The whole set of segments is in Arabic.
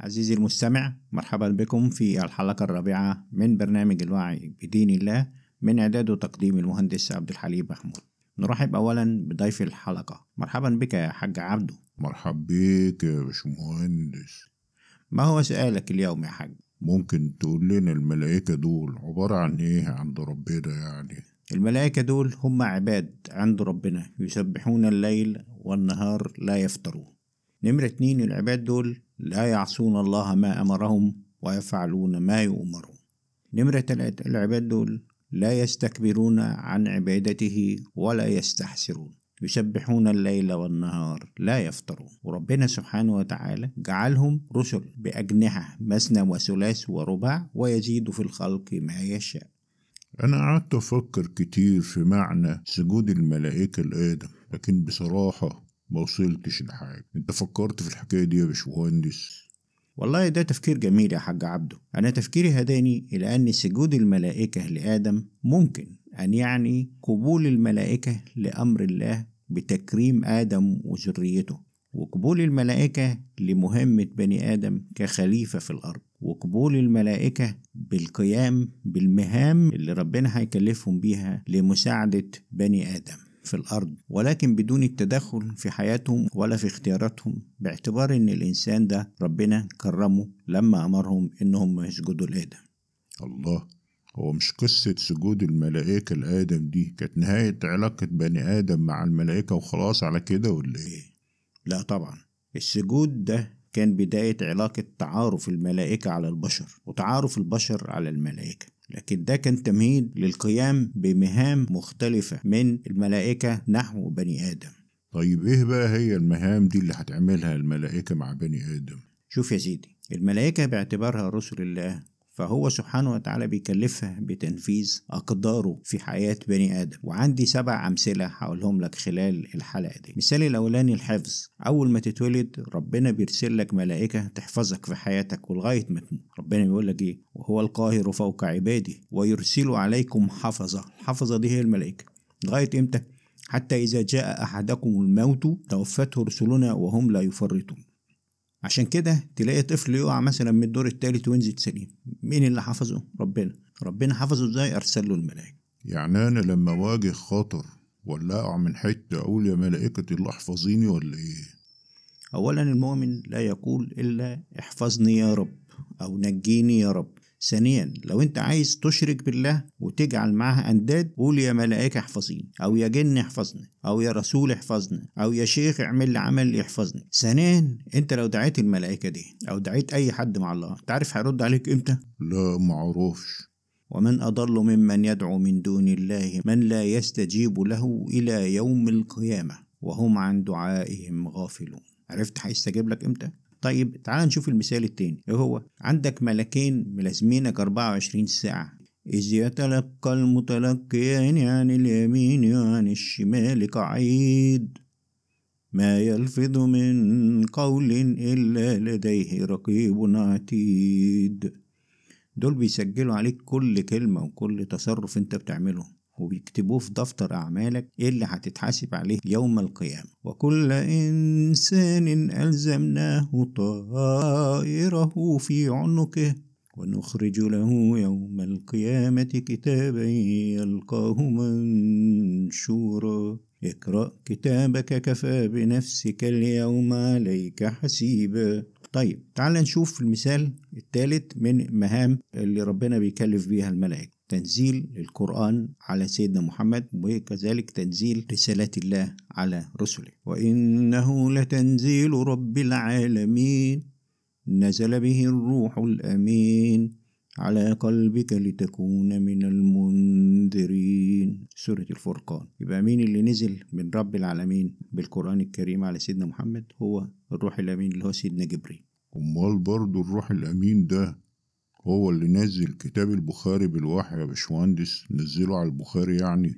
عزيزي المستمع مرحبا بكم في الحلقة الرابعة من برنامج الوعي بدين الله من إعداد وتقديم المهندس عبد الحليم محمود. نرحب أولا بضيف الحلقة. مرحبا بك يا حاج عبدو. مرحب بيك يا باشمهندس. ما هو سؤالك اليوم يا حاج؟ ممكن تقول لنا الملائكة دول عبارة عن إيه عند ربنا يعني؟ الملائكة دول هم عباد عند ربنا يسبحون الليل والنهار لا يفترون. نمرة اتنين العباد دول لا يعصون الله ما أمرهم ويفعلون ما يؤمرون. نمرة تلاتة العباد دول لا يستكبرون عن عبادته ولا يستحسرون. يسبحون الليل والنهار لا يفترون وربنا سبحانه وتعالى جعلهم رسل بأجنحة مثنى وثلاث ورباع ويزيد في الخلق ما يشاء. أنا قعدت أفكر كتير في معنى سجود الملائكة لآدم لكن بصراحة ما وصلتش لحاجة. أنت فكرت في الحكاية دي يا باشمهندس؟ والله ده تفكير جميل يا حاج عبده. أنا تفكيري هداني إلى أن سجود الملائكة لآدم ممكن أن يعني قبول الملائكة لأمر الله بتكريم آدم وذريته وقبول الملائكة لمهمة بني آدم كخليفة في الأرض وقبول الملائكة بالقيام بالمهام اللي ربنا هيكلفهم بيها لمساعدة بني آدم. في الأرض ولكن بدون التدخل في حياتهم ولا في اختياراتهم. باعتبار إن الإنسان ده ربنا كرمه لما أمرهم إنهم يسجدوا لآدم. الله هو مش قصة سجود الملائكة لآدم دي كانت نهاية علاقة بني آدم مع الملائكة وخلاص على كده ولا إيه؟ لا طبعا. السجود ده كان بداية علاقة تعارف الملائكة على البشر وتعارف البشر على الملائكة. لكن ده كان تمهيد للقيام بمهام مختلفة من الملائكة نحو بني آدم طيب إيه بقى هي المهام دي اللي هتعملها الملائكة مع بني آدم؟ شوف يا سيدي الملائكة باعتبارها رسل الله فهو سبحانه وتعالى بيكلفها بتنفيذ أقداره في حياة بني آدم. وعندي سبع أمثلة هقولهم لك خلال الحلقة دي. مثال الأولاني الحفظ. أول ما تتولد ربنا بيرسل لك ملائكة تحفظك في حياتك ولغاية ما تموت. ربنا بيقول لك إيه؟ وهو القاهر فوق عباده ويرسل عليكم حفظة. الحفظة دي هي الملائكة. لغاية إمتى؟ حتى إذا جاء أحدكم الموت توفته رسلنا وهم لا يفرطون. عشان كده تلاقي طفل يقع مثلا من الدور التالت وينزل سليم مين اللي حفظه؟ ربنا. ربنا حفظه إزاي؟ ارسل له الملائكة. يعني أنا لما واجه خطر ولا أقع من حتة أقول يا ملائكة الله احفظيني ولا إيه؟ اولا المؤمن لا يقول إلا احفظني يا رب أو نجيني يا رب. ثانيا لو أنت عايز تشرك بالله وتجعل معها أنداد قول يا ملائكة احفظيني أو يا جن احفظني أو يا رسول احفظني أو يا شيخ اعمل لي عمل يحفظني. ثانيا أنت لو دعيت الملائكة دي أو دعيت أي حد مع الله أنت عارف هيرد عليك إمتى؟ لا معروفش ومن أضل ممن يدعو من دون الله من لا يستجيب له إلى يوم القيامة وهم عن دعائهم غافلون. عرفت هيستجيب لك إمتى؟ طيب تعال نشوف المثال التاني. إيه هو؟ عندك ملكين ملازمينك 24 ساعة. إذ يتلقى المتلقيان عن اليمين وعن الشمال قعيد. ما يلفظ من قول إلا لديه رقيب عتيد. دول بيسجلوا عليك كل كلمة وكل تصرف أنت بتعمله. وبيكتبوه في دفتر أعمالك إيه اللي هتتحاسب عليه يوم القيامة. وكل إنسان ألزمناه طائره في عنقه ونخرج له يوم القيامة كتابا يلقاه منشورا. اقرأ كتابك كفى بنفسك اليوم عليك حسيبا. طيب تعال نشوف المثال الثالث من مهام اللي ربنا بيكلف بيها الملائكة. تنزيل القرآن على سيدنا محمد وكذلك تنزيل رسالات الله على رسله. وإنه لتنزيل رب العالمين نزل به الروح الأمين على قلبك لتكون من المنذرين. سورة الفرقان. يبقى مين اللي نزل من رب العالمين بالقرآن الكريم على سيدنا محمد؟ هو الروح الأمين اللي هو سيدنا جبريل. أمال برضو الروح الأمين ده هو اللي نزل كتاب البخاري بالوحي يا باشمهندس نزله على البخاري يعني.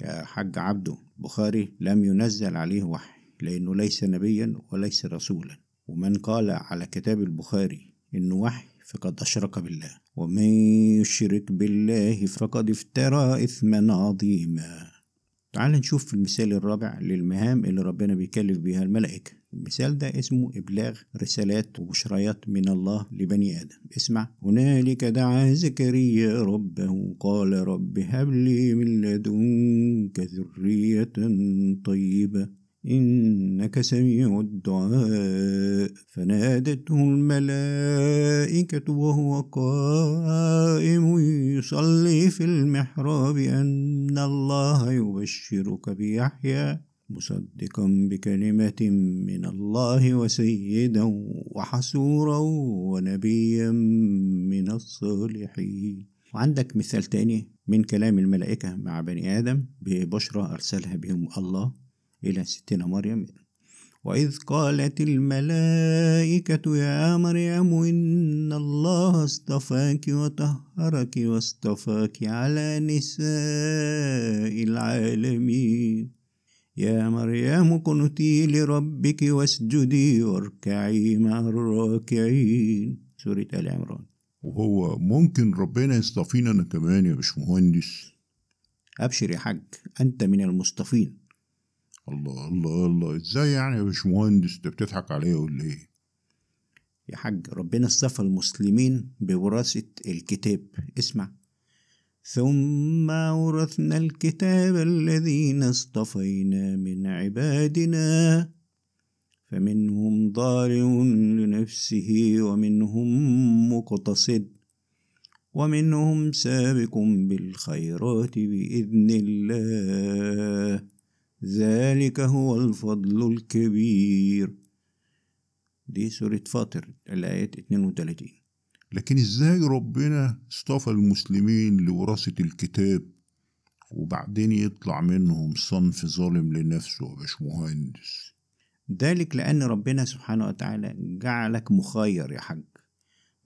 يا حاج عبده بخاري لم ينزل عليه وحي لأنه ليس نبيا وليس رسولا. ومن قال على كتاب البخاري إنه وحي فقد أشرك بالله. ومن يشرك بالله فقد افترى إثما عظيما تعال نشوف في المثال الرابع للمهام اللي ربنا بيكلف بيها الملائكة. المثال ده اسمه إبلاغ رسالات وبشريات من الله لبني آدم. اسمع. هنالك دعا زكريا ربه. قال رب هب لي من لدنك ذرية طيبة. إنك سميع الدعاء. فنادته الملائكة وهو قائم يصلي في المحراب أن الله يبشرك بيحيى. مصدقا بكلمة من الله وسيدا وحسورا ونبيا من الصالحين. وعندك مثال تاني من كلام الملائكة مع بني آدم ببشرى أرسلها بهم الله إلى ستنا مريم. وإذ قالت الملائكة يا مريم إن الله اصطفاك وطهرك واصطفاك على نساء العالمين. يا مريم قنتي لربك واسجدي واركعي مع الراكعين. سورة آل عمران. وهو ممكن ربنا يصطفينا أنا كمان يا باشمهندس. أبشر يا حاج أنت من المصطفين. الله الله الله. إزاي يعني يا باشمهندس؟ أنت بتضحك عليا ولا إيه؟ يا حاج ربنا اصطفى المسلمين بوراثة الكتاب. اسمع. ثم أورثنا الكتاب الذين اصطفينا من عبادنا فمنهم ظالم لنفسه ومنهم مقتصد ومنهم سابق بالخيرات بإذن الله. ذلك هو الفضل الكبير. دي سورة فاطر الآية 32 لكن إزاي ربنا اصطفى المسلمين لوراثة الكتاب وبعدين يطلع منهم صنف ظالم لنفسه يا باشمهندس؟ ذلك لأن ربنا سبحانه وتعالى جعلك مخير يا حاج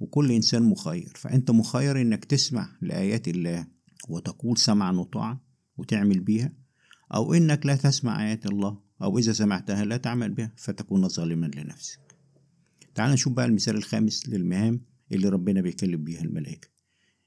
وكل إنسان مخير. فأنت مخير إنك تسمع لآيات الله وتقول سمعا وطاعا وتعمل بيها أو إنك لا تسمع آيات الله أو إذا سمعتها لا تعمل بها فتكون ظالما لنفسك. تعال نشوف بقى المثال الخامس للمهام. اللي ربنا بيكلم بيها الملائكة.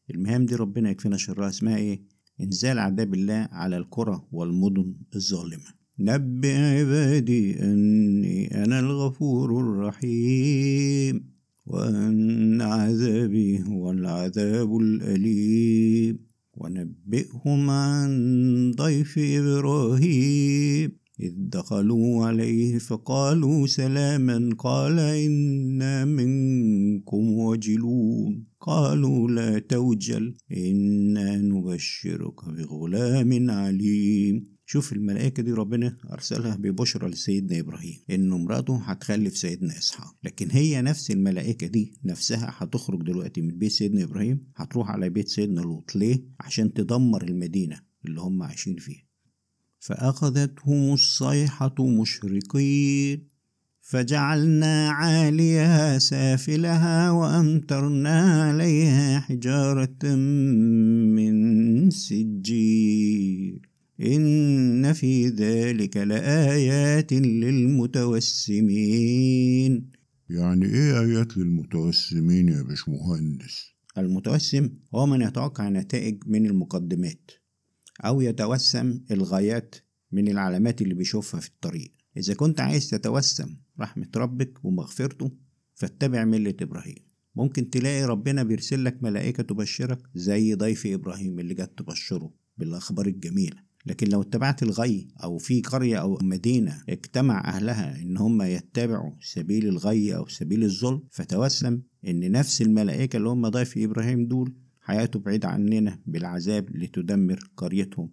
المهام دي ربنا يكفينا شرها. اسمها إيه؟ إنزال عذاب الله على القرى والمدن الظالمة. نبئ عبادي أني أنا الغفور الرحيم وأن عذابي هو العذاب الأليم. ونبئهم عن ضيف إبراهيم. إذ دخلوا عليه فقالوا سلاما قال إنا منكم وجلون قالوا لا توجل إنا نبشرك بغلام عليم. شوف الملائكة دي ربنا أرسلها ببشرى لسيدنا إبراهيم إن امرأته هتخلف سيدنا إسحاق. لكن هي نفس الملائكة دي نفسها هتخرج دلوقتي من بيت سيدنا إبراهيم هتروح على بيت سيدنا لوط. ليه؟ عشان تدمر المدينة اللي هم عايشين فيها. فأخذتهم الصيحة مشرقين فجعلنا عاليها سافلها وأمطرنا عليها حجارة من سجيل. إن في ذلك لآيات للمتوسمين. يعني إيه آيات للمتوسمين يا باشمهندس؟ المتوسم هو من يتوقع نتائج من المقدمات. أو يتوسم الغايات من العلامات اللي بيشوفها في الطريق. إذا كنت عايز تتوسم رحمة ربك ومغفرته فاتبع ملة إبراهيم. ممكن تلاقي ربنا بيرسل لك ملائكة تبشرك زي ضيف إبراهيم اللي جت تبشره بالأخبار الجميلة. لكن لو اتبعت الغي أو في قرية أو مدينة اجتمع أهلها إن هم يتبعوا سبيل الغي أو سبيل الظلم فتوسم إن نفس الملائكة اللي هم ضيف إبراهيم دول حياته بعيد عننا بالعذاب لتدمر قريتهم.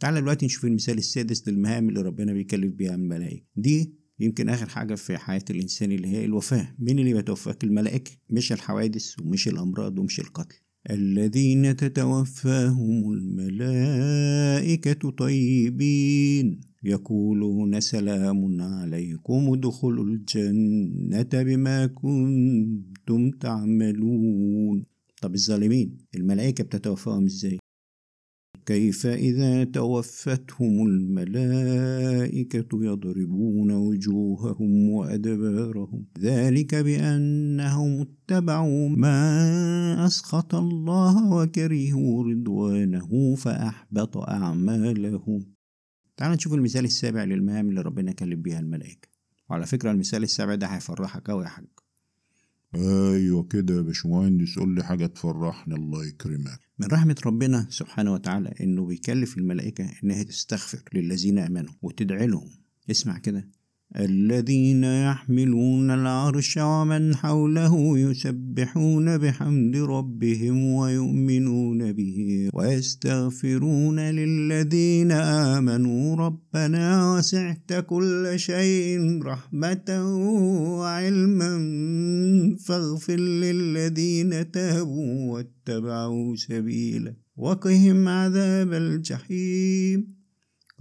تعالى دلوقتي نشوف المثال السادس للمهام اللي ربنا بيكلف بيها الملائكة. دي يمكن آخر حاجة في حياة الإنسان اللي هي الوفاة. مين اللي بيتوفاك؟ الملائكة. مش الحوادث ومش الأمراض ومش القتل. الذين تتوفاهم الملائكة طيبين. يقولون سلام عليكم ادخلوا الجنة بما كنتم تعملون. طب الظالمين الملائكة بتتوفاهم إزاي؟ كيف إذا توفتهم الملائكة يضربون وجوههم وأدبارهم؟ ذلك بأنهم اتبعوا ما أسخط الله وكرهوا رضوانه فأحبط أعمالهم. تعال نشوف المثال السابع للمهام اللي ربنا كلم بيها الملائكة. وعلى فكرة المثال السابع ده هيفرحك أوي يا حاج. أيوه كده يا باشمهندس قول لي حاجة تفرحني الله يكرمك. من رحمة ربنا سبحانه وتعالى إنه بيكلف الملائكة إنها تستغفر للذين آمنوا وتدعي لهم. اسمع كده. الذين يحملون العرش ومن حوله يسبحون بحمد ربهم ويؤمنون به ويستغفرون للذين آمنوا. ربنا وسعت كل شيء رحمة وعلما فاغفر للذين تابوا واتبعوا سبيلا وقهم عذاب الجحيم.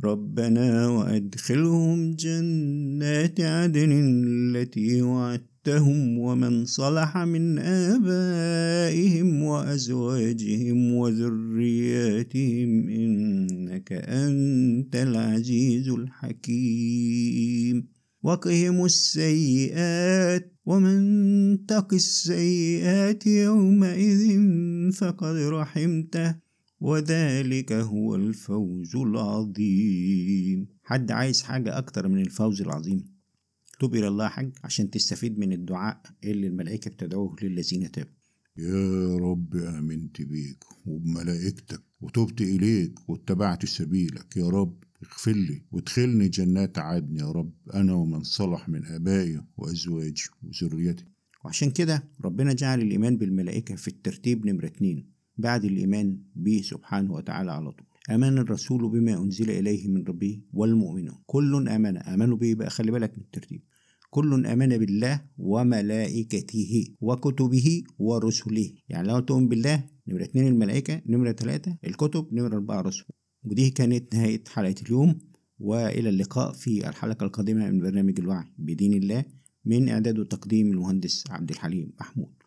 ربنا وأدخلهم جنات عدن التي وعدتهم ومن صلح من آبائهم وأزواجهم وذرياتهم إنك أنت العزيز الحكيم. وقهم السيئات ومن تق السيئات يومئذ فقد رحمته. وذلك هو الفوز العظيم. حد عايز حاجة أكتر من الفوز العظيم؟ توب إلى الله حاج عشان تستفيد من الدعاء اللي الملائكة بتدعوه للذين تابوا. يا رب آمنت بيك وبملائكتك وتبت إليك واتبعت سبيلك. يا رب اغفر لي وادخلني جنات عدن يا رب أنا ومن صلح من آبائي وأزواجي وذريتي. وعشان كده ربنا جعل الإيمان بالملائكة في الترتيب نمرة اتنين. بعد الإيمان به سبحانه وتعالى على طول. آمن الرسول بما أنزل إليه من ربه والمؤمنون. كل آمن. آمنوا به بقى خلي بالك من الترتيب. كل آمن بالله وملائكته وكتبه ورسله. يعني لو تؤمن بالله نمرة اتنين الملائكة نمرة تلاتة الكتب نمرة أربعة الرسل. ودي كانت نهاية حلقة اليوم وإلى اللقاء في الحلقة القادمة من برنامج الوعي بدين الله من إعداد وتقديم المهندس عبد الحليم محمود.